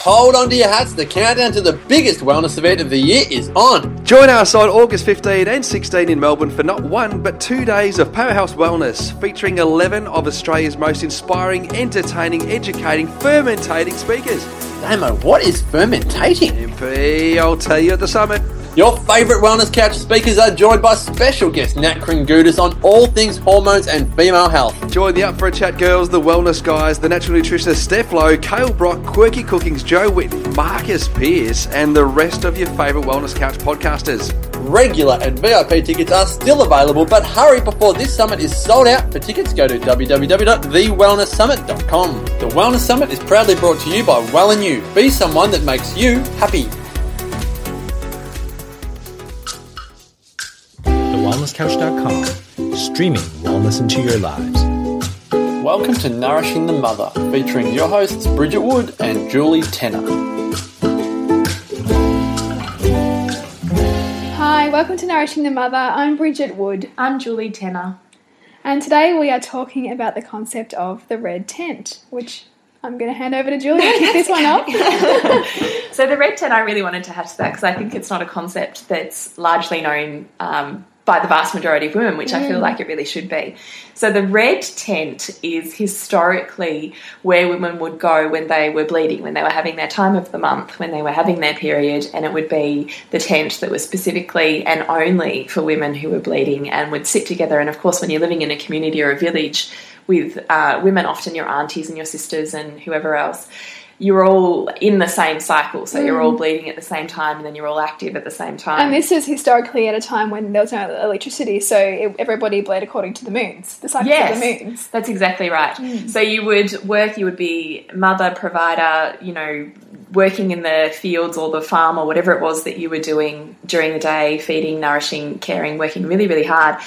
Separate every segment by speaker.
Speaker 1: Hold on to your hats, the countdown to the biggest wellness event of the year is on.
Speaker 2: Join us on August 15 and 16 in Melbourne for not one but two days of Powerhouse Wellness, featuring 11 of Australia's most inspiring, entertaining, educating, fermentating speakers.
Speaker 1: Damo, what is fermentating?
Speaker 2: MP, I'll tell you at the summit.
Speaker 1: Your favourite wellness couch speakers are joined by special guest Nat Kringoudis on all things hormones and female health.
Speaker 2: Join the Up for a Chat girls, the wellness guys, the natural nutritionist Steph Lowe, Kale Brock, Quirky Cookings, Jo Whitton, Marcus Pearce, and the rest of your favourite wellness couch podcasters.
Speaker 1: Regular and VIP tickets are still available, but hurry before this summit is sold out. For tickets, go to www.thewellnesssummit.com. The Wellness Summit is proudly brought to you by Well and You. Be someone that makes you happy.
Speaker 3: TheWellnessCouch.com, streaming wellness into your lives.
Speaker 1: Welcome to Nourishing the Mother, featuring your hosts Bridget Wood and Julie Tenner.
Speaker 4: Hi, welcome to Nourishing the Mother. I'm Bridget Wood,
Speaker 5: I'm Julie Tenner.
Speaker 4: and today we are talking about the concept of the red tent, which I'm going to hand over to Julie to kick this one off.
Speaker 5: So the red tent, I really wanted to hatch that because I think it's not a concept that's largely known um, by the vast majority of women, which I feel like it really should be. So the red tent is historically where women would go when they were bleeding, when they were having their time of the month, when they were having their period, and it would be the tent that was specifically and only for women who were bleeding and would sit together. And of course, when you're living in a community or a village with uh, women, often your aunties and your sisters and whoever else, you're all in the same cycle. So you're all bleeding at the same time, and then you're all active at the same time.
Speaker 4: and this is historically at a time when there was no electricity, so it, everybody bled according to the moons, the cycle
Speaker 5: Yes,
Speaker 4: of the moons.
Speaker 5: that's exactly right. So you would work, you would be mother, provider, you know, working in the fields or the farm or whatever it was that you were doing during the day, feeding, nourishing, caring, working really, really hard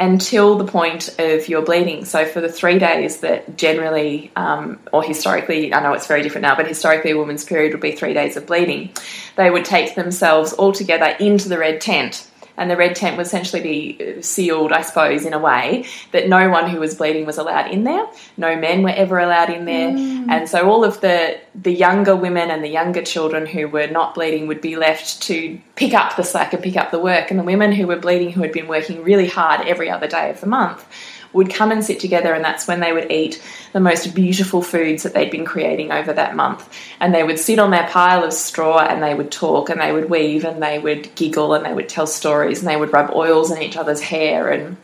Speaker 5: until the point of your bleeding. So for the three days that generally, um, or historically, I know it's very different now, but historically a woman's period would be three days of bleeding, they would take themselves all together into the red tent and the red tent would essentially be uh, sealed, I suppose, in a way that no one who was bleeding was allowed in there. No men were ever allowed in there, and so all of the the younger women and the younger children who were not bleeding would be left to pick up the slack and pick up the work, and the women who were bleeding, who had been working really hard every other day of the month. Would come and sit together, and that's when they would eat the most beautiful foods that they'd been creating over that month. And they would sit on their pile of straw and they would talk and they would weave and they would giggle and they would tell stories and they would rub oils in each other's hair and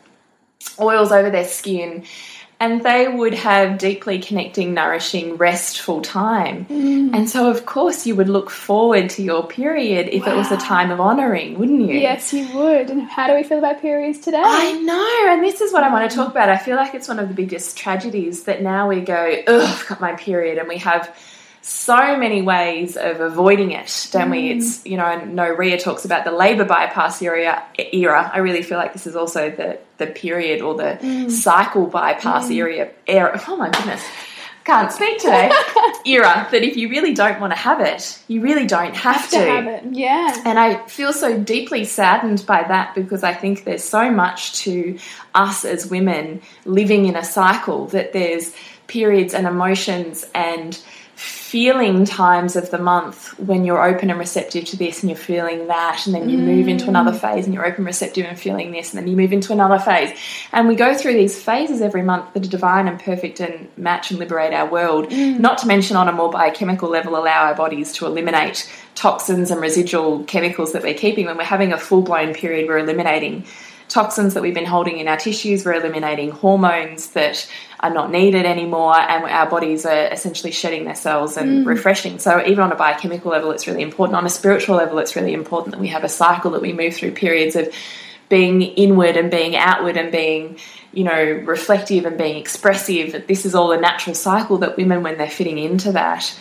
Speaker 5: oils over their skin. And they would have deeply connecting, nourishing, restful time. Mm. And so, of course, you would look forward to your period if it was a time of honouring, wouldn't you?
Speaker 4: Yes, you would. And how do we feel about periods today?
Speaker 5: I know, and this is what I want to talk about. I feel like it's one of the biggest tragedies that now we go, ugh, I've got my period, and we have so many ways of avoiding it, don't we? It's, mm. you know, I know Rhea talks about the labour bypass era, era. I really feel like this is also the, the period or the mm. cycle bypass mm. area, era. Oh my goodness. Can't speak today. era that if you really don't want to have it, you really don't have,
Speaker 4: to have it. Yeah.
Speaker 5: and I feel so deeply saddened by that because I think there's so much to us as women living in a cycle that there's periods and emotions and feeling times of the month when you're open and receptive to this and you're feeling that and then you move into another mm. phase and you're open receptive and feeling this and then you move into another phase. And we go through these phases every month that are divine and perfect and match and liberate our world. Mm. Not to mention on a more biochemical level allow our bodies to eliminate toxins and residual chemicals that we're keeping when we're having a full-blown period we're eliminating toxins that we've been holding in our tissues we're eliminating hormones that are not needed anymore and our bodies are essentially shedding their cells and mm. refreshing. So even on a biochemical level it's really important. On a spiritual level it's really important that we have a cycle that we move through periods of being inward and being outward and being you know reflective and being expressive. This is all a natural cycle that women when they're fitting into that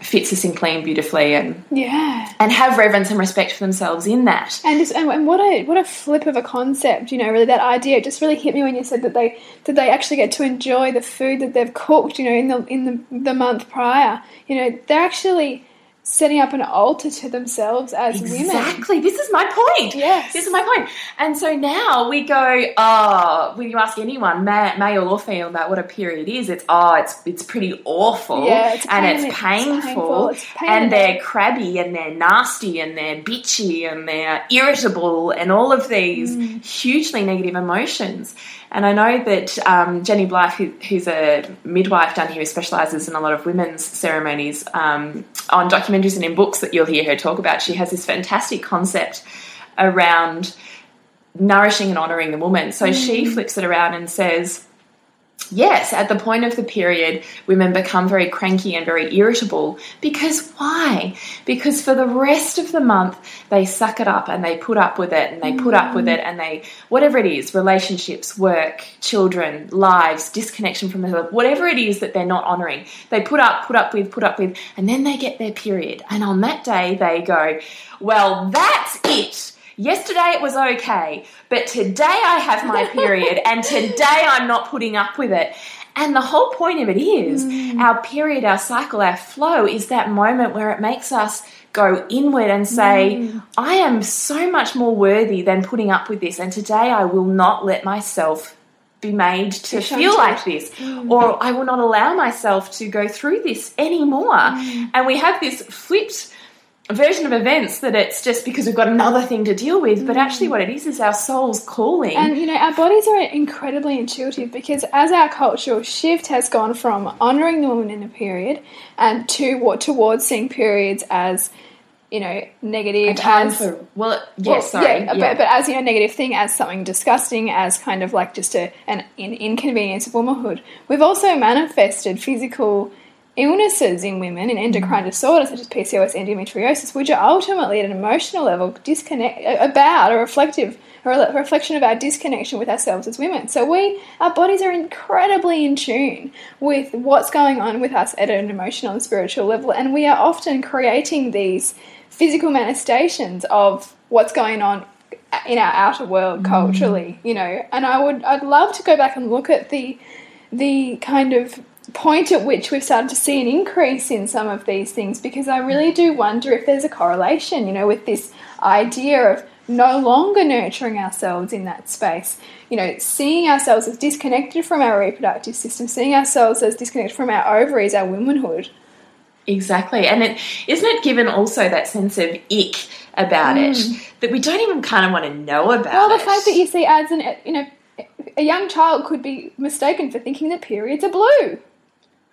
Speaker 5: fit succinctly and beautifully and
Speaker 4: Yeah.
Speaker 5: and have reverence and respect for themselves in that
Speaker 4: And, just, and and what a what a flip of a concept, you know. Really, that idea it just really hit me when you said that they that they actually get to enjoy the food that they've cooked, you know, in the in the the month prior. You know, they're actually setting up an altar to themselves as women.
Speaker 5: Exactly. This is my point.
Speaker 4: Yes.
Speaker 5: This is my point. And so now we go, oh, when you ask anyone, ma- male or female, about what a period is, it's oh, it's it's pretty awful.
Speaker 4: Yeah, it's
Speaker 5: and
Speaker 4: pain-
Speaker 5: it's
Speaker 4: it's
Speaker 5: painful.
Speaker 4: painful, it's
Speaker 5: and they're crabby and they're nasty and they're bitchy and they're irritable and all of these
Speaker 4: Mm.
Speaker 5: hugely negative emotions. And I know that um, Jenny Blythe, who, who's a midwife down here who specialises in a lot of women's ceremonies, um, on documentaries and in books that you'll hear her talk about, she has this fantastic concept around nourishing and honouring the woman. So she mm. flips it around and says, Yes, at the point of the period, women become very cranky and very irritable. Because why? Because for the rest of the month, they suck it up and they put up with it and they put up with it and they, whatever it is, relationships, work, children, lives, disconnection from themselves, whatever it is that they're not honouring, they put up, put up with, put up with, and then they get their period. And on that day, they go, Well, that's it. Yesterday it was okay, but today I have my period and today I'm not putting up with it. And the whole point of it is mm. our period, our cycle, our flow is that moment where it makes us go inward and say, mm. I am so much more worthy than putting up with this. And today I will not let myself be made to feel like this, mm. or I will not allow myself to go through this anymore. And we have this flipped version of events that it's just because we've got another thing to deal with, but actually mm. what it is is our soul's calling.
Speaker 4: And you know, our bodies are incredibly intuitive because as our cultural shift has gone from honouring the woman in a period and to what towards seeing periods as you know negative as
Speaker 5: for well, yes,
Speaker 4: well,
Speaker 5: sorry,
Speaker 4: yeah, But, but as you know, negative thing, as something disgusting, as kind of like just a, an, an inconvenience of womanhood. We've also manifested physical illnesses in women in endocrine mm. disorders such as PCOS, endometriosis, which are ultimately at an emotional level disconnect about a reflective a reflection of our disconnection with ourselves as women. So we, our bodies are incredibly in tune with what's going on with us at an emotional and spiritual level, and we are often creating these physical manifestations of what's going on in our outer world mm. culturally, you know. And I would, I'd love to go back and look at the the kind of point at which we've started to see an increase in some of these things because I really do wonder if there's a correlation, you know, with this idea of no longer nurturing ourselves in that space. You know, seeing ourselves as disconnected from our reproductive system, seeing ourselves as disconnected from our ovaries, our womanhood.
Speaker 5: Exactly. And it isn't it given also that sense of ick about it mm. that we don't even kind of want to know about
Speaker 4: Well,
Speaker 5: it.
Speaker 4: the fact that you see ads and you know, a young child could be mistaken for thinking that periods are blue.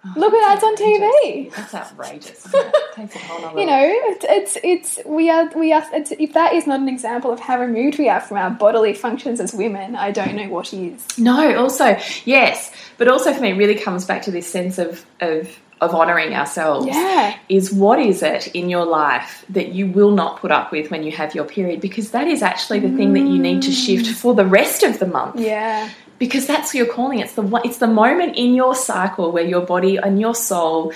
Speaker 4: Look at ads on TV.
Speaker 5: That's outrageous. Isn't it? Takes a whole nother
Speaker 4: You know, it's, it's it's we are we are. It's, if that is not an example of how removed we are from our bodily functions as women, I don't know what is.
Speaker 5: No, also, yes, but also for me, it really comes back to this sense of of of honoring ourselves.
Speaker 4: Yeah.
Speaker 5: Is what is it in your life that you will not put up with when you have your period? Because that is actually the thing that you need to shift mm. for the rest of the month.
Speaker 4: Yeah,
Speaker 5: Because that's your calling. It's the it's the moment in your cycle where your body and your soul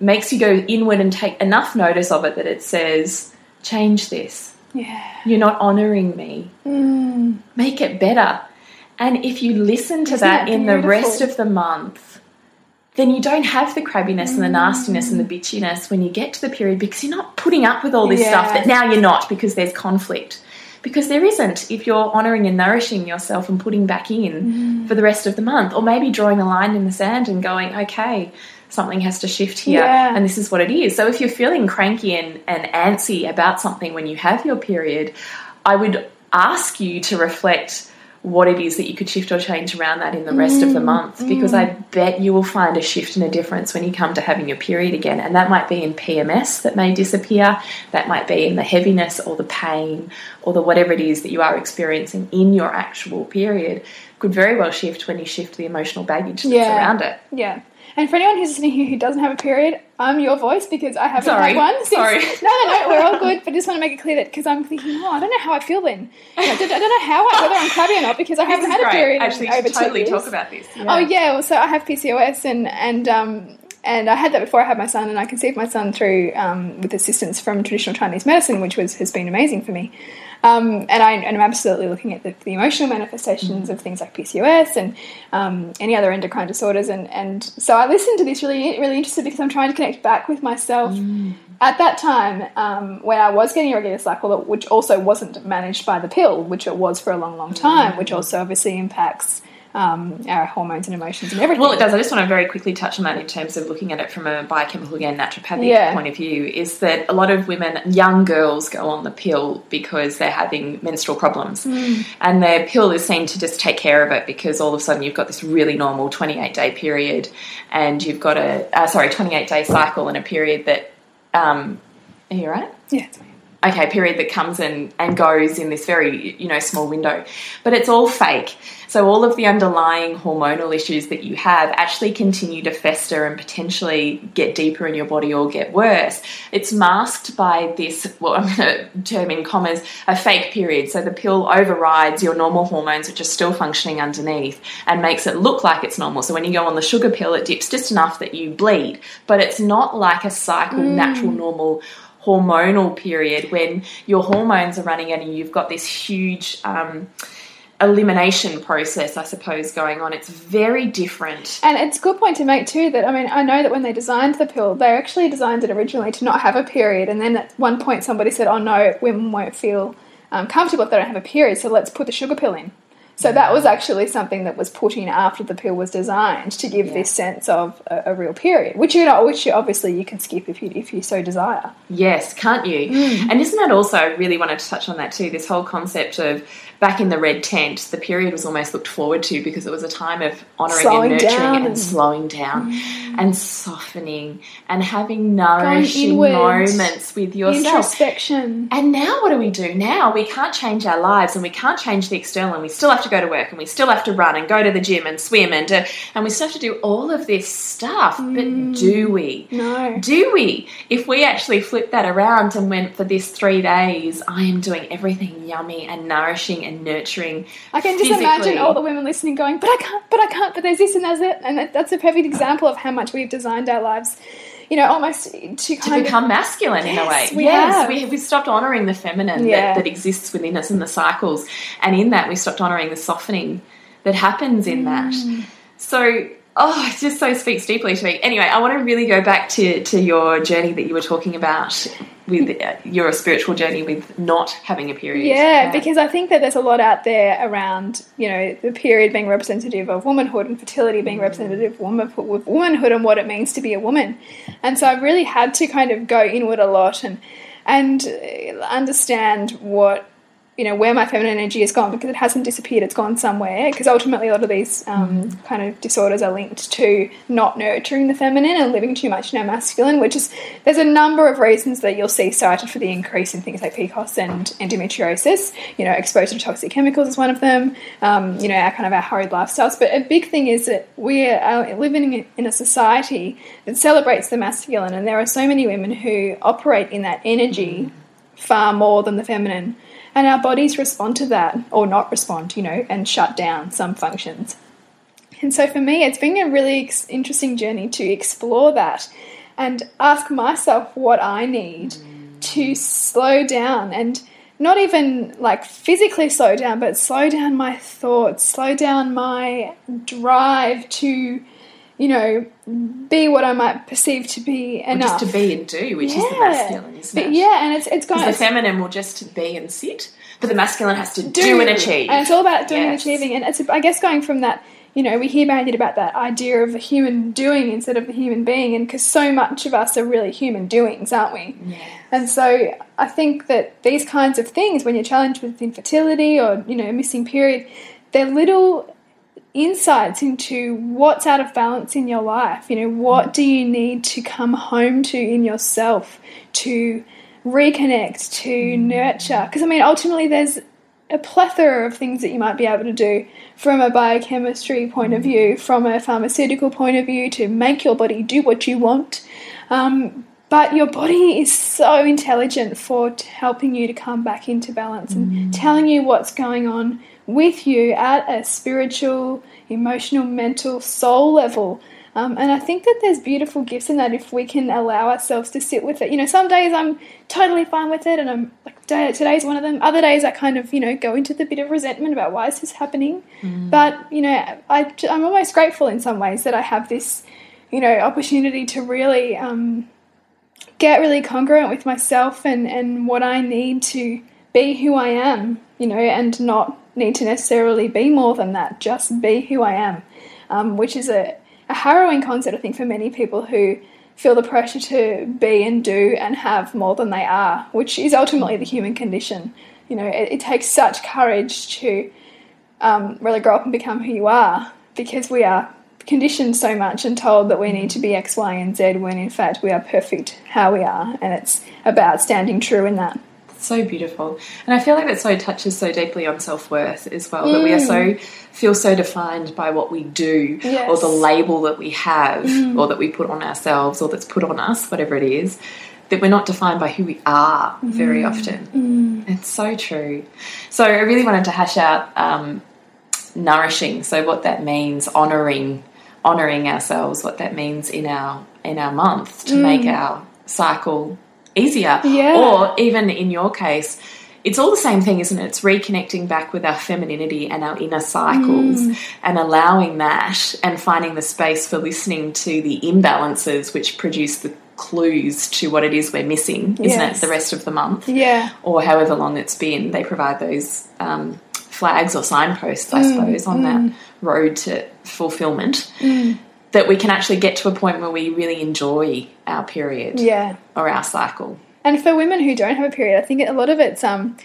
Speaker 5: makes you go inward and take enough notice of it that it says, change this.
Speaker 4: yeah,
Speaker 5: You're not honoring me.
Speaker 4: Mm.
Speaker 5: Make it better. And if you listen to
Speaker 4: Isn't
Speaker 5: that,
Speaker 4: that
Speaker 5: in the rest of the month, then you don't have the crabbiness and the nastiness and the bitchiness when you get to the period because you're not putting up with all this stuff
Speaker 4: Yeah.
Speaker 5: that now you're not because there's conflict. Because there isn't if you're honouring and nourishing yourself and putting back in
Speaker 4: Mm.
Speaker 5: for the rest of the month, or maybe drawing a line in the sand and going, okay, something has to shift here,
Speaker 4: Yeah.
Speaker 5: and this is what it is. So if you're feeling cranky and, and antsy about something when you have your period, I would ask you to reflect what it is that you could shift or change around that in the rest of the mm, month because I mm. bet you will find a shift and a difference when you come to having your period again. And that might be in PMS that may disappear, that might be in the heaviness or the pain or the whatever it is that you are experiencing in your actual period. Could very well shift when you shift the emotional baggage that's
Speaker 4: Yeah.
Speaker 5: around it.
Speaker 4: yeah. And for anyone who's listening here who doesn't have a period, I'm your voice because I haven't
Speaker 5: Sorry.
Speaker 4: had one. Since,
Speaker 5: Sorry.
Speaker 4: No, no, no. We're all good. But I just want to make it clear that because I'm thinking, oh, I don't know how I feel then. You know, I don't I don't know how I, whether I'm crabby or not because I haven't had a period in
Speaker 5: Actually, you
Speaker 4: over
Speaker 5: totally
Speaker 4: two years.
Speaker 5: talk about this.
Speaker 4: Oh yeah, well, so I have PCOS and and um and I had that before I had my son, and I conceived my son through um, with assistance from traditional Chinese medicine, which was has been amazing for me. Um, and I and I'm absolutely looking at the, the emotional manifestations of things like PCOS and um, any other endocrine disorders, and and so I listened to this really really interested because I'm trying to connect back with myself at that time, um, when I was getting a regular cycle, which also wasn't managed by the pill, which it was for a long, long time, which also obviously impacts um, our hormones and emotions and everything.
Speaker 5: Well, it does. I just want to very quickly touch on that in terms of looking at it from a biochemical, again, naturopathic
Speaker 4: Yeah.
Speaker 5: point of view. Is that a lot of women, young girls, go on the pill because they're having menstrual problems, and their pill is seen to just take care of it because all of a sudden you've got this really normal 28 day period, and you've got a uh, sorry 28 day cycle and a period that. Um, are you right?
Speaker 4: yeah.
Speaker 5: Okay period that comes and, and goes in this very you know small window. But it's all fake. So all of the underlying hormonal issues that you have actually continue to fester and potentially get deeper in your body or get worse. It's masked by this well i'm going to term in commas a fake period. So the pill overrides your normal hormones which are still functioning underneath and makes it look like it's normal. So when you go on the sugar pill it dips just enough that you bleed. But it's not like a cycle mm. natural normal hormonal period when your hormones are running and you've got this huge um, elimination process, I suppose, going on. It's very different.
Speaker 4: And it's a good point to make too that I mean I know that when they designed the pill, they actually designed it originally to not have a period, and then at one point somebody said, "Oh no, women won't feel um, comfortable if they don't have a period, so let's put the sugar pill in." So that was actually something that was put in after the pill was designed to give this sense of a, a real period, which you know, which you, obviously you can skip if you if you so desire.
Speaker 5: Yes, can't you?
Speaker 4: Mm.
Speaker 5: And isn't that also, I really wanted to touch on that too, this whole concept of back in the red tent, the period was almost looked forward to because it was a time of honouring
Speaker 4: Slowing
Speaker 5: and nurturing
Speaker 4: down
Speaker 5: and,
Speaker 4: and- Mm.
Speaker 5: slowing down and softening and having nourishing moments with yourself.
Speaker 4: Introspection.
Speaker 5: And now what do we do? Now we can't change our lives and we can't change the external and we still have to go to work and we still have to run and go to the gym and swim and do, and we still have to do all of this stuff. But mm. do we?
Speaker 4: No.
Speaker 5: Do we? If we actually flipped that around and went for this three days, I am doing everything yummy and nourishing and nurturing.
Speaker 4: I can just imagine all the women listening going, but I can't, but I can't, but there's this and there's that. And that, that's a perfect example of how much we've designed our lives, you know, almost to
Speaker 5: to become
Speaker 4: of.
Speaker 5: masculine in a way.
Speaker 4: Yes, we
Speaker 5: yes,
Speaker 4: have.
Speaker 5: we, we've stopped honouring the feminine
Speaker 4: Yeah.
Speaker 5: that, that exists within us and the cycles. And in that, we stopped honouring the softening that happens in
Speaker 4: Mm.
Speaker 5: that. So, oh, it just so speaks deeply to me. Anyway, I want to really go back to, to your journey that you were talking about with uh, your spiritual journey with not having a period.
Speaker 4: Yeah, because I think that there's a lot out there around, you know, the period being representative of womanhood and fertility being representative of womanhood and what it means to be a woman. And so I've really had to kind of go inward a lot and and uh, understand what you know where my feminine energy has gone because it hasn't disappeared it's gone somewhere because ultimately a lot of these um, kind of disorders are linked to not nurturing the feminine and living too much in our masculine which is there's a number of reasons that you'll see cited for the increase in things like PCOS and endometriosis. You know exposure to toxic chemicals is one of them. Um, you know our kind of our hurried lifestyles. But a big thing is that we are living in a society that celebrates the masculine and there are so many women who operate in that energy far more than the feminine. And our bodies respond to that, or not respond, you know, and shut down some functions. And so for me, it's been a really interesting journey to explore that and ask myself what I need to slow down and not even like physically slow down, but slow down my thoughts, slow down my drive to, you know, be what I might perceive to be
Speaker 5: Or
Speaker 4: enough.
Speaker 5: just to be and do, which is the masculine, isn't
Speaker 4: But
Speaker 5: it?
Speaker 4: yeah, and it's it's going
Speaker 5: the feminine will just be and sit, but the masculine has to do, and achieve.
Speaker 4: And it's all about doing
Speaker 5: Yes.
Speaker 4: and achieving. And it's, I guess, going from that, you know, we hear bandied about that idea of a human doing instead of a human being. And because so much of us are really human doings, aren't we?
Speaker 5: Yeah.
Speaker 4: And so I think that these kinds of things, when you're challenged with infertility or, you know, a missing period, they're little insights into what's out of balance in your life. You know, what do you need to come home to in yourself to reconnect, to nurture? Because, I mean, ultimately, there's a plethora of things that you might be able to do from a biochemistry point of view, from a pharmaceutical point of view, to make your body do what you want. Um, but your body is so intelligent for t- helping you to come back into balance and telling you what's going on with you at a spiritual, emotional, mental, soul level. Um, and I think that there's beautiful gifts in that if we can allow ourselves to sit with it. You know, some days I'm totally fine with it, and I'm like, "Today- today's one of them. Other days I kind of, you know, go into the bit of resentment about why is this happening. But you know, I, I'm almost grateful in some ways that I have this, you know, opportunity to really um, get really congruent with myself and, and what I need to be who I am, you know, and not need to necessarily be more than that, just be who I am, um, which is a, a harrowing concept, I think, for many people who feel the pressure to be and do and have more than they are, which is ultimately the human condition. You know, it, it takes such courage to um, really grow up and become who you are because we are conditioned so much and told that we need to be mm-hmm. X, Y, and Z when in fact we are perfect how we are, and it's about standing true in that.
Speaker 5: so beautiful. And i feel like that so touches so deeply on self-worth as well that we are so mm. feel so defined by what we do
Speaker 4: Yes.
Speaker 5: or the label that we have mm. or that we put on ourselves or that's put on us whatever it is that we're not defined by who we are very mm. often. It's so true. So i really wanted to hash out um, nourishing so what that means honoring honoring ourselves what that means in our in our month to mm. make our cycle easier.
Speaker 4: Yeah.
Speaker 5: or even in your case it's all the same thing isn't it? It's reconnecting back with our femininity and our inner cycles mm. and allowing that and finding the space for listening to the imbalances which produce the clues to what it is we're missing isn't
Speaker 4: Yes.
Speaker 5: it the rest of the month?
Speaker 4: Yeah.
Speaker 5: or however long it's been, they provide those um, flags or signposts, I mm, suppose, on that road to fulfillment. That we can actually get to a point where we really enjoy our period
Speaker 4: Yeah.
Speaker 5: or our cycle.
Speaker 4: And for women who don't have a period, I think a lot of it's um,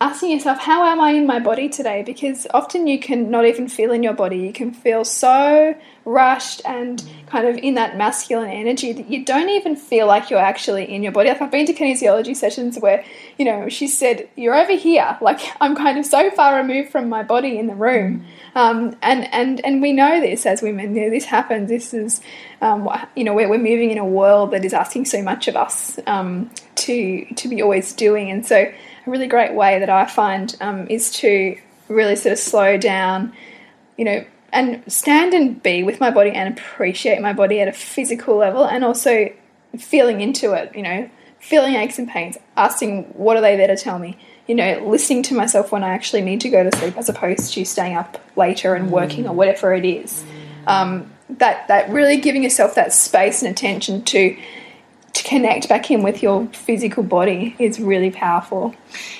Speaker 4: asking yourself, how am I in my body today? Because often you can not even feel in your body. You can feel so rushed and kind of in that masculine energy that you don't even feel like you're actually in your body. Like I've been to kinesiology sessions where, you know, she said, You're over here. Like I'm kind of so far removed from my body in the room. Um, and, and, and we know this as women. You know, this happens. This is, um, you know, we're, we're moving in a world that is asking so much of us um, to, to be always doing. And so, really great way that I find um, is to really sort of slow down, you know, and stand and be with my body and appreciate my body at a physical level and also feeling into it, you know, feeling aches and pains, asking what are they there to tell me, you know, listening to myself when I actually need to go to sleep as opposed to staying up later and working or whatever it is. Um, that, that really giving yourself that space and attention to to connect back in with your physical body is really powerful.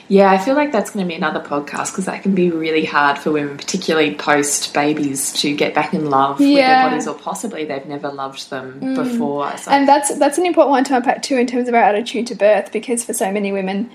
Speaker 5: Yeah, I feel like that's going to be another podcast because that can be really hard for women, particularly post babies, to get back in love with their bodies, or possibly they've never loved them mm. before. So
Speaker 4: And that's that's an important one to unpack too in terms of our attitude to birth, because for so many women,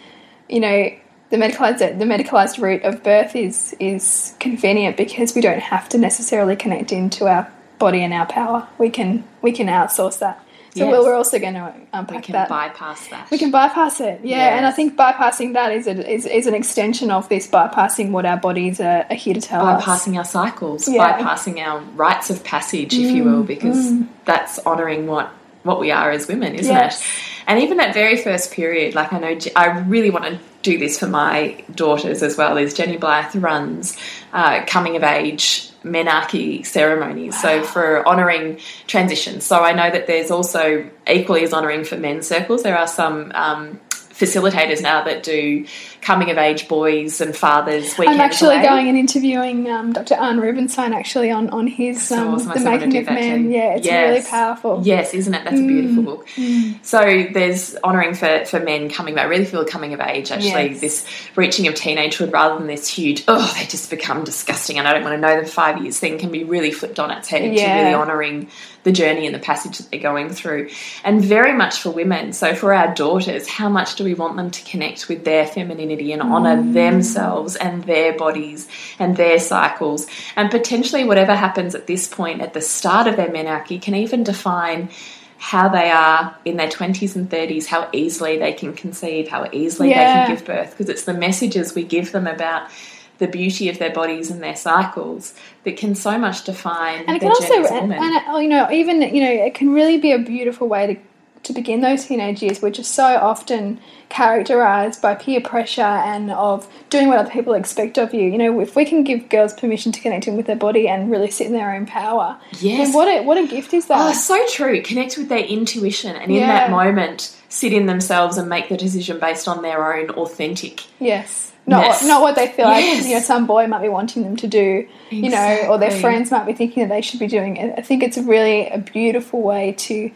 Speaker 4: you know, the medicalized the medicalized route of birth is is convenient because we don't have to necessarily connect into our body and our power. We can we can outsource that. So
Speaker 5: Yes.
Speaker 4: we're, we're also going to unpack um,
Speaker 5: we can
Speaker 4: that.
Speaker 5: bypass that.
Speaker 4: we can bypass it, yeah, and I think bypassing that is, a, is is an extension of this bypassing what our bodies are, are here to tell us.
Speaker 5: bypassing our cycles,
Speaker 4: Yeah.
Speaker 5: bypassing our rites of passage, if you will, mm, because mm. that's honouring what what we are as women, isn't
Speaker 4: Yes.
Speaker 5: it? And even that very first period, like I know, I really want to do this for my daughters as well. Is Jenny Blythe runs uh, coming of age menarche ceremonies, so for honouring transitions. So I know that there's also equally as honouring for men's circles. There are some. Um, facilitators now that do coming of age boys and fathers
Speaker 4: I'm actually
Speaker 5: away.
Speaker 4: going and interviewing um, Dr. Arne Rubinstein actually on on his um,
Speaker 5: awesome.
Speaker 4: The making of men.
Speaker 5: too.
Speaker 4: Yeah, it's
Speaker 5: Yes.
Speaker 4: really powerful. Mm.
Speaker 5: Yes, isn't it? That's a beautiful book. So there's honouring for, for men coming back. I really feel coming of age, actually,
Speaker 4: Yes.
Speaker 5: this reaching of teenagehood rather than this huge, oh, they just become disgusting and I don't want to know them five years thing can be really flipped on its head
Speaker 4: Yeah.
Speaker 5: to really honouring the journey and the passage that they're going through. And very much for women. So for our daughters, how much do we want them to connect with their and honour
Speaker 4: Mm.
Speaker 5: themselves and their bodies and their cycles? And potentially whatever happens at this point at the start of their menarche can even define how they are in their 20s and 30s, how easily they can conceive, how easily they can give birth, because it's the messages we give them about the beauty of their bodies and their cycles that can so much define
Speaker 4: and it
Speaker 5: their
Speaker 4: can also
Speaker 5: journey as a
Speaker 4: and, and uh, you know even you know it can really be a beautiful way to to begin those teenage years which are so often characterized by peer pressure and of doing what other people expect of you you know if we can give girls permission to connect in with their body and really sit in their own power
Speaker 5: Yes.
Speaker 4: then what a what a gift is that
Speaker 5: Oh, so true. Connect with their intuition and in
Speaker 4: Yeah.
Speaker 5: that moment sit in themselves and make the decision based on their own authentic.
Speaker 4: Yes. Not what, not what they feel
Speaker 5: Yes.
Speaker 4: like you know some boy might be wanting them to do, you know, or their friends might be thinking that they should be doing it. I think it's really a beautiful way to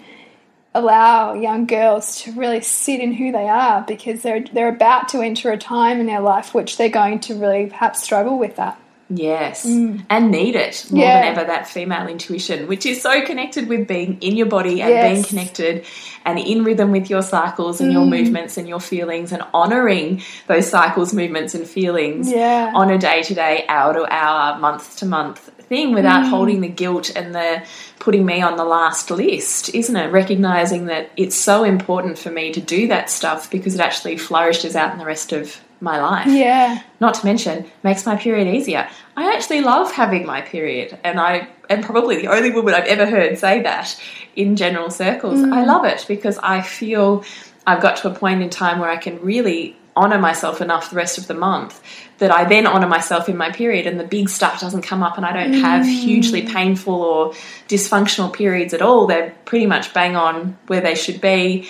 Speaker 4: allow young girls to really sit in who they are because they're they're about to enter a time in their life which they're going to really perhaps struggle with that.
Speaker 5: Yes, and need it more
Speaker 4: Mm. Yeah.
Speaker 5: than ever. That female intuition, which is so connected with being in your body and
Speaker 4: Yes.
Speaker 5: being connected and in rhythm with your cycles and your
Speaker 4: Mm.
Speaker 5: movements and your feelings, and honoring those cycles, movements, and feelings
Speaker 4: Yeah.
Speaker 5: on a day to day, hour to hour, month to month thing without
Speaker 4: Mm.
Speaker 5: holding the guilt and the putting me on the last list, isn't it? Recognizing that it's so important for me to do that stuff because it actually flourishes out in the rest of my life
Speaker 4: Yeah.
Speaker 5: not to mention makes my period easier. I actually love having my period, and I am probably the only woman I've ever heard say that in general circles. Mm. I love it because I feel I've got to a point in time where I can really honor myself enough the rest of the month that I then honor myself in my period and the big stuff doesn't come up and I don't have mm. hugely painful or dysfunctional periods at all. They're pretty much bang on where they should be.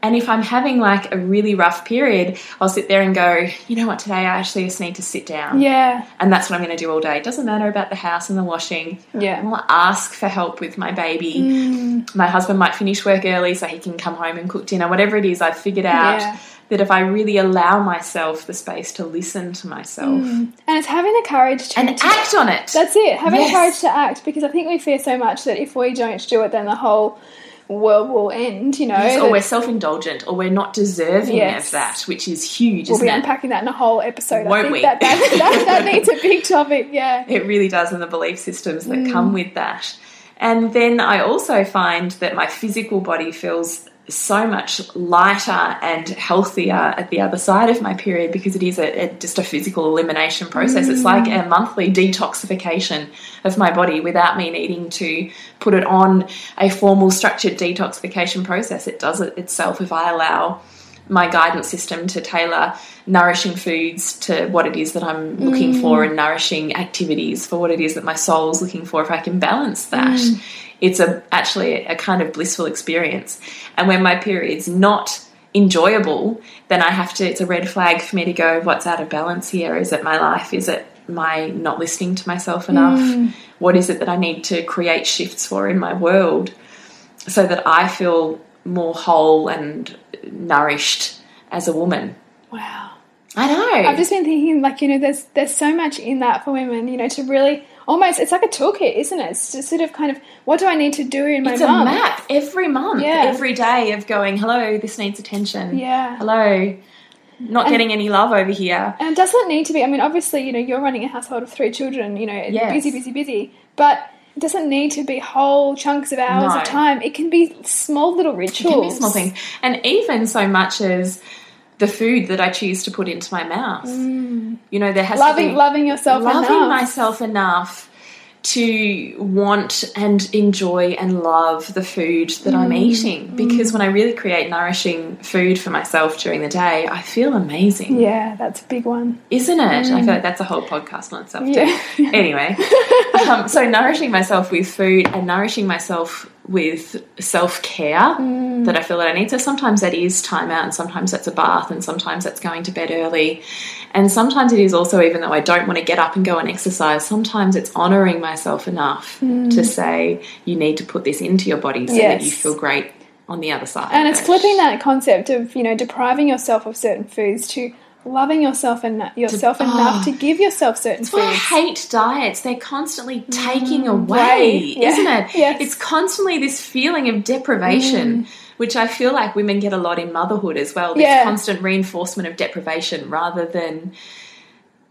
Speaker 5: And if I'm having like a really rough period, I'll sit there and go, you know what, today I actually just need to sit down.
Speaker 4: Yeah.
Speaker 5: And that's what I'm going to do all day. It doesn't matter about the house and the washing.
Speaker 4: Yeah.
Speaker 5: I'll ask for help with my baby. Mm. My husband might finish work early so he can come home and cook dinner. Whatever it is, I've figured out
Speaker 4: Yeah.
Speaker 5: that if I really allow myself the space to listen to myself mm.
Speaker 4: And it's having the courage to,
Speaker 5: and
Speaker 4: to-
Speaker 5: act on it.
Speaker 4: That's it. Having
Speaker 5: Yes.
Speaker 4: the courage to act because I think we fear so much that if we don't do it, then the whole world will end. You know,
Speaker 5: Yes, or we're self indulgent, or we're not deserving
Speaker 4: Yes.
Speaker 5: of that, which is huge,
Speaker 4: we'll be
Speaker 5: it?
Speaker 4: unpacking that in a whole episode. I
Speaker 5: Won't
Speaker 4: think
Speaker 5: we?
Speaker 4: That, that, that, that needs a big topic. Yeah.
Speaker 5: It really does, and the belief systems that
Speaker 4: Mm.
Speaker 5: come with that. And then I also find that my physical body feels so much lighter and healthier at the other side of my period because it is a, a, just a physical elimination process. It's like
Speaker 4: Mm.
Speaker 5: a monthly detoxification of my body without me needing to put it on a formal structured detoxification process. It does it itself if I allow my guidance system to tailor nourishing foods to what it is that I'm looking for mm. and nourishing activities for what it is that my soul's looking for if I can balance that. Mm. It's a actually a kind of blissful experience. And when my period's not enjoyable then I have to it's a red flag for me to go what's out of balance here? Is it my life? Is it my not listening to myself enough? Mm. What is it that I need to create shifts for in my world so that I feel more whole and nourished as a woman.
Speaker 4: Wow.
Speaker 5: I know.
Speaker 4: I've just been thinking, like, you know, there's there's so much in that for women, you know, to really almost it's like a toolkit, isn't it? It's just sort of kind of what do I need to do in my
Speaker 5: it's
Speaker 4: month?
Speaker 5: a map every month,
Speaker 4: Yeah.
Speaker 5: every day of going, hello, this needs attention.
Speaker 4: Yeah.
Speaker 5: Hello, not
Speaker 4: And-
Speaker 5: getting any love over here.
Speaker 4: And it doesn't need to be. I mean, obviously, you know, you're running a household of three children. You know,
Speaker 5: Yes.
Speaker 4: busy, busy, busy. But doesn't need to be whole chunks of hours
Speaker 5: No.
Speaker 4: of time. It can be small little rituals.
Speaker 5: It can be small things. And even so much as the food that I choose to put into my mouth. You know, there has
Speaker 4: Mm. Loving,
Speaker 5: to be
Speaker 4: loving yourself
Speaker 5: loving
Speaker 4: enough.
Speaker 5: myself enough to want and enjoy and love the food that I'm
Speaker 4: Mm.
Speaker 5: eating. Because when I really create nourishing food for myself during the day, I feel amazing.
Speaker 4: Yeah, that's a big one.
Speaker 5: Isn't it? I feel like that's a whole podcast on itself, too. Anyway, um, so nourishing myself with food and nourishing myself with self care
Speaker 4: Mm.
Speaker 5: that I feel that I need. So sometimes that is time out, and sometimes that's a bath, and sometimes that's going to bed early. And sometimes it is also, even though I don't want to get up and go and exercise, sometimes it's honoring myself enough to say, you need to put this into your body so that
Speaker 4: Mm.
Speaker 5: You feel great on the other side.
Speaker 4: And it's
Speaker 5: it.
Speaker 4: flipping that concept of, you know, depriving yourself of certain foods to loving yourself and yourself enough oh. to give yourself certain
Speaker 5: That's why I hate diets. They're constantly mm, taking away,
Speaker 4: Way. Yeah.
Speaker 5: isn't it?
Speaker 4: Yes.
Speaker 5: It's constantly this feeling of deprivation, mm. which I feel like women get a lot in motherhood as well. This
Speaker 4: Yeah.
Speaker 5: constant reinforcement of deprivation rather than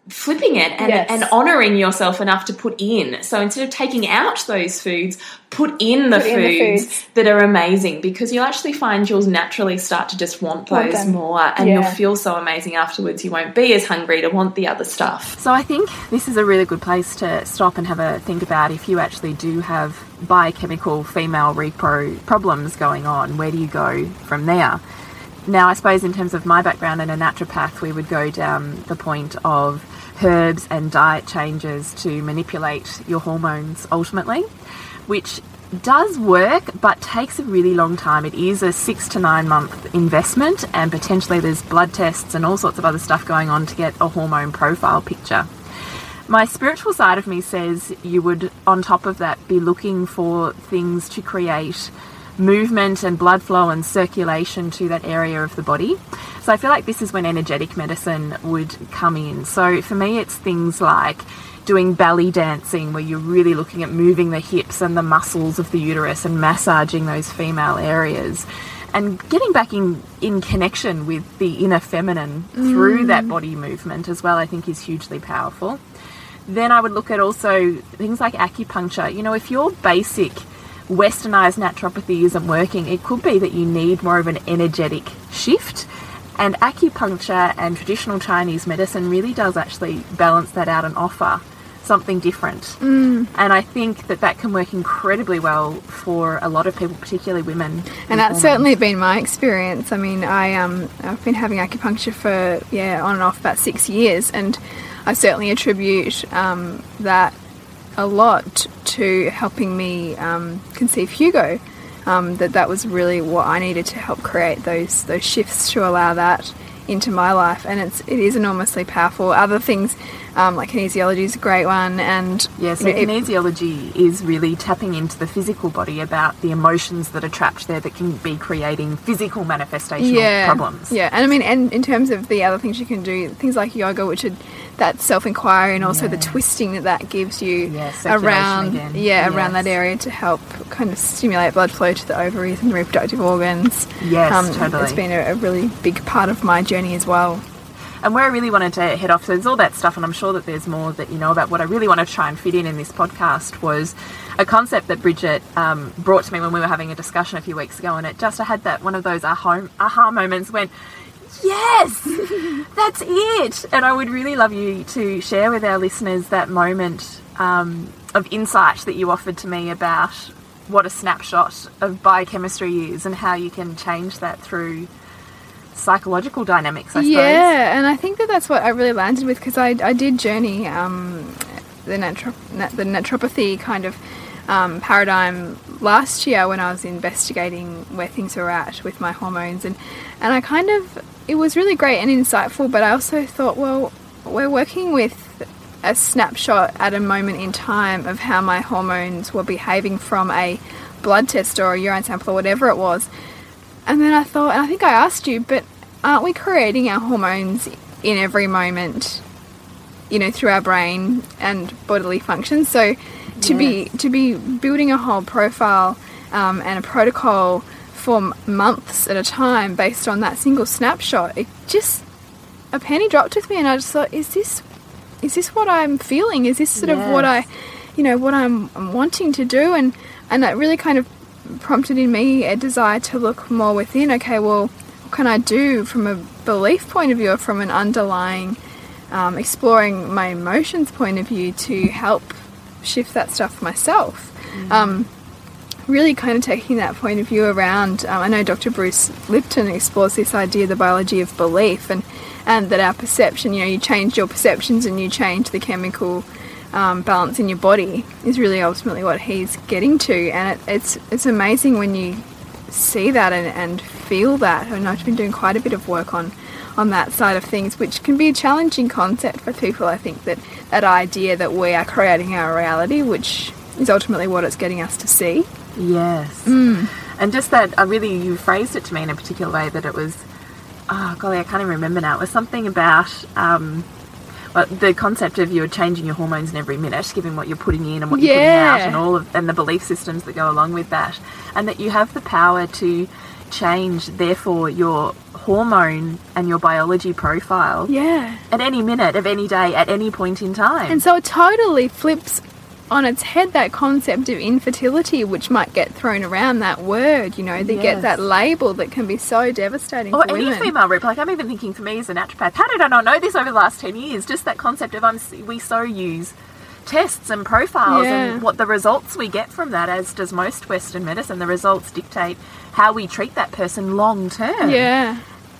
Speaker 5: flipping it and,
Speaker 4: Yes.
Speaker 5: and honoring yourself enough to put in. So instead of taking out those foods, put in the,
Speaker 4: Put
Speaker 5: foods,
Speaker 4: in the foods.
Speaker 5: that are amazing because you'll actually find you'll naturally start to just want
Speaker 4: Want
Speaker 5: those
Speaker 4: them.
Speaker 5: more and
Speaker 4: Yeah.
Speaker 5: you'll feel so amazing afterwards. You won't be as hungry to want the other stuff. So I think this is a really good place to stop and have a think about if you actually do have biochemical female repro problems going on, where do you go from there? Now, I suppose in terms of my background and a naturopath, we would go down the point of herbs and diet changes to manipulate your hormones ultimately, which does work but takes a really long time. It is a six to nine month investment, and potentially there's blood tests and all sorts of other stuff going on to get a hormone profile picture. My spiritual side of me says you would, on top of that, be looking for things to create
Speaker 6: movement and blood flow and circulation to that area of the body. So I feel like this is when energetic medicine would come in. So for me, it's things like doing belly dancing, where you're really looking at moving the hips and the muscles of the uterus and massaging those female areas. And getting back in, in connection with the inner feminine through that mm. body movement as well, I think is hugely powerful. Then I would look at also things like acupuncture. You know, if your basic westernized naturopathy isn't working, it could be that you need more of an energetic shift. And acupuncture and traditional Chinese medicine really does actually balance that out and offer something different. And I think that that can work incredibly well for a lot of people, particularly women.
Speaker 4: And that's certainly been my experience. I mean, I um, I've been having acupuncture for yeah on and off about six years, and I certainly attribute um, that a lot to helping me um, conceive Hugo. Um, that that was really what I needed to help create those those shifts to allow that into my life, and it's it is enormously powerful. Other things um, like kinesiology is a great one, and
Speaker 6: Yeah, so
Speaker 4: you know,
Speaker 6: kinesiology is really tapping into the physical body about the emotions that are trapped there that can be creating physical manifestational problems.
Speaker 4: Yeah, and I mean, and in terms of the other things you can do, things like yoga, which are that self inquiry and also the twisting that that gives you
Speaker 6: Yeah,
Speaker 4: around,
Speaker 6: again.
Speaker 4: yeah, around that area to help kind of stimulate blood flow to the ovaries and the reproductive organs.
Speaker 6: Yes,
Speaker 4: um,
Speaker 6: totally.
Speaker 4: It's been a, a really big part of my journey as well.
Speaker 6: And where I really wanted to head off, so there's all that stuff, and I'm sure that there's more that you know about. What I really want to try and fit in in this podcast was a concept that Bridget um, brought to me when we were having a discussion a few weeks ago, and it just I had that one of those aha, aha moments when, yes, that's it. And I would really love you to share with our listeners that moment um, of insight that you offered to me about what a snapshot of biochemistry is and how you can change that through psychological dynamics, I suppose.
Speaker 4: Yeah, and I think that that's what I really landed with because I, I did journey um, the, nat- the naturopathy kind of um, paradigm last year when I was investigating where things were at with my hormones, and and I kind of it was really great and insightful, but I also thought, well, we're working with a snapshot at a moment in time of how my hormones were behaving from a blood test or a urine sample or whatever it was. And then I thought, and I think I asked you, but aren't we creating our hormones in every moment, you know, through our brain and bodily functions? So to be to be building a whole profile um, and a protocol for months at a time based on that single snapshot, it just a penny dropped with me, and I just thought, is this is this what I'm feeling? Is this sort of what I, you know, what I'm, I'm wanting to do? And and that really kind of prompted in me a desire to look more within. Okay, well, what can I do from a belief point of view, or from an underlying, um, exploring my emotions point of view to help shift that stuff myself. Um, really kind of taking that point of view around. Um, I know Dr. Bruce Lipton explores this idea, the biology of belief, and and that our perception, you know, you change your perceptions and you change the chemical um, balance in your body is really ultimately what he's getting to, and it, it's it's amazing when you see that and, and feel that. And I've been doing quite a bit of work on on that side of things, which can be a challenging concept for people. I think that that idea that we are creating our reality, which is ultimately what it's getting us to see.
Speaker 6: Yes.
Speaker 4: Mm.
Speaker 6: And just that, I really, you phrased it to me in a particular way that it was, oh, golly, I can't even remember now. It was something about um, well, the concept of you're changing your hormones in every minute, given what you're putting in and what you're putting out, and all of, and the belief systems that go along with that. And that you have the power to change, therefore, your hormone and your biology profile
Speaker 4: Yeah.
Speaker 6: at any minute of any day, at any point in time.
Speaker 4: And so it totally flips on its head that concept of infertility, which might get thrown around that word, you know, they
Speaker 6: Yes.
Speaker 4: get that label that can be so devastating
Speaker 6: Or
Speaker 4: for
Speaker 6: any
Speaker 4: women.
Speaker 6: female rep, like I'm even thinking for me as a naturopath, how did I not know this over the last 10 years? Just that concept of I'm, we so use tests and profiles
Speaker 4: Yeah.
Speaker 6: and what the results we get from that, as does most Western medicine, the results dictate how we treat that person long term.
Speaker 4: Yeah.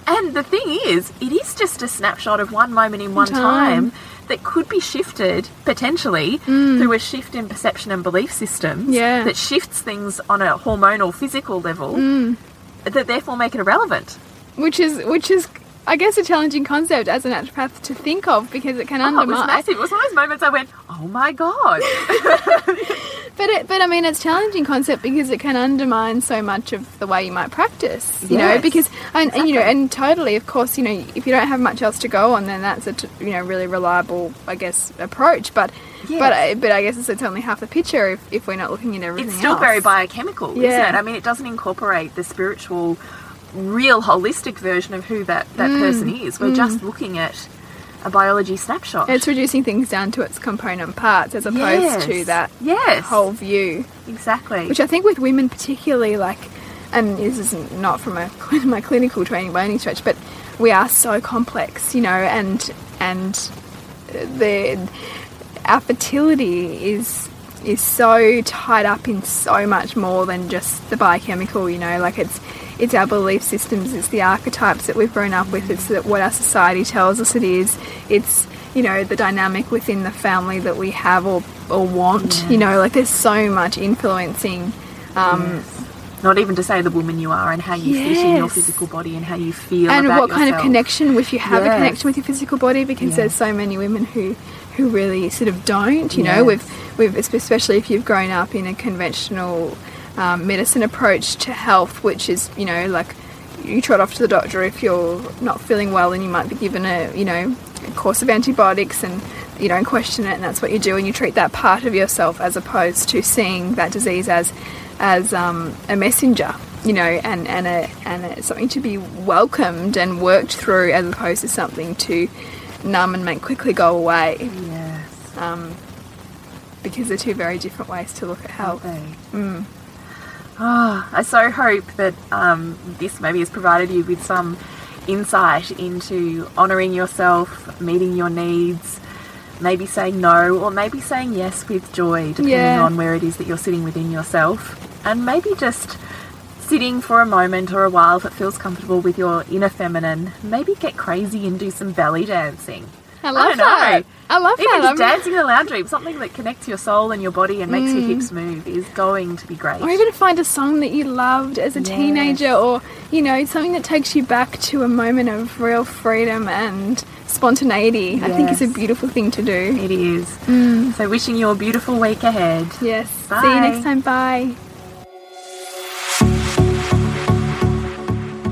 Speaker 6: And the thing is, it is just a snapshot of one moment in one time,
Speaker 4: Time.
Speaker 6: That could be shifted potentially through a shift in perception and belief systems
Speaker 4: Mm. Yeah.
Speaker 6: that shifts things on a hormonal physical level
Speaker 4: Mm.
Speaker 6: that therefore make it irrelevant.
Speaker 4: Which is which is I guess a challenging concept as a naturopath to think of because it can
Speaker 6: Oh, it was
Speaker 4: undermine
Speaker 6: massive. It was one of those moments I went, oh my God.
Speaker 4: But it, but I mean, it's a challenging concept because it can undermine so much of the way you might practice. You know, because and, and, you know, and totally, of course, you know, if you don't have much else to go on, then that's a t- you know really reliable, I guess, approach. But but I, but I guess it's, it's only half the picture if, if we're not looking at everything.
Speaker 6: it's still
Speaker 4: else.
Speaker 6: very biochemical, isn't
Speaker 4: Yeah.
Speaker 6: it? I mean, it doesn't incorporate the spiritual, real holistic version of who that, that
Speaker 4: Mm.
Speaker 6: person is. We're just looking at a biology snapshot.
Speaker 4: It's reducing things down to its component parts as opposed
Speaker 6: Yes.
Speaker 4: to that
Speaker 6: Yes.
Speaker 4: whole view.
Speaker 6: exactly.
Speaker 4: Which I think with women particularly, like, and this is not from a, my clinical training by any stretch, but we are so complex, you know, and and the our fertility is is so tied up in so much more than just the biochemical, you know, like it's it's our belief systems, it's the archetypes that we've grown up with, it's that what our society tells us it is, it's you know the dynamic within the family that we have or or want, you know, like there's so much influencing. Um,
Speaker 6: Not even to say the woman you are and how you fit in your physical body and how you feel
Speaker 4: and what kind of connection if you have a connection with your physical body because
Speaker 6: Yes.
Speaker 4: there's so many women who who really sort of don't you know.
Speaker 6: Yes.
Speaker 4: with with especially if you've grown up in a conventional um, medicine approach to health which is you know like you trot off to the doctor if you're not feeling well and you might be given a you know a course of antibiotics and you don't question it and that's what you do and you treat that part of yourself as opposed to seeing that disease as as um, a messenger you know and and a and a, something to be welcomed and worked through as opposed to something to numb and make quickly go away
Speaker 6: Yes.
Speaker 4: um, because they're two very different ways to look at health
Speaker 6: Mm. Oh, I so hope that um, this maybe has provided you with some insight into honouring yourself, meeting your needs, maybe saying no or maybe saying yes with joy, depending
Speaker 4: Yeah.
Speaker 6: on where it is that you're sitting within yourself, and maybe just sitting for a moment or a while if it feels comfortable with your inner feminine. Maybe get crazy and do some belly dancing.
Speaker 4: I love
Speaker 6: know.
Speaker 4: that I love
Speaker 6: Even
Speaker 4: that
Speaker 6: just
Speaker 4: I'm-
Speaker 6: dancing in the lounge room, something that connects your soul and your body and makes your hips move, is going to be great.
Speaker 4: Mm. or even to find a song that you loved as a teenager or you know something that takes you back to a moment of real freedom and spontaneity i think is a beautiful thing to do
Speaker 6: It is. So, wishing you a beautiful week ahead.
Speaker 4: yes see you next time bye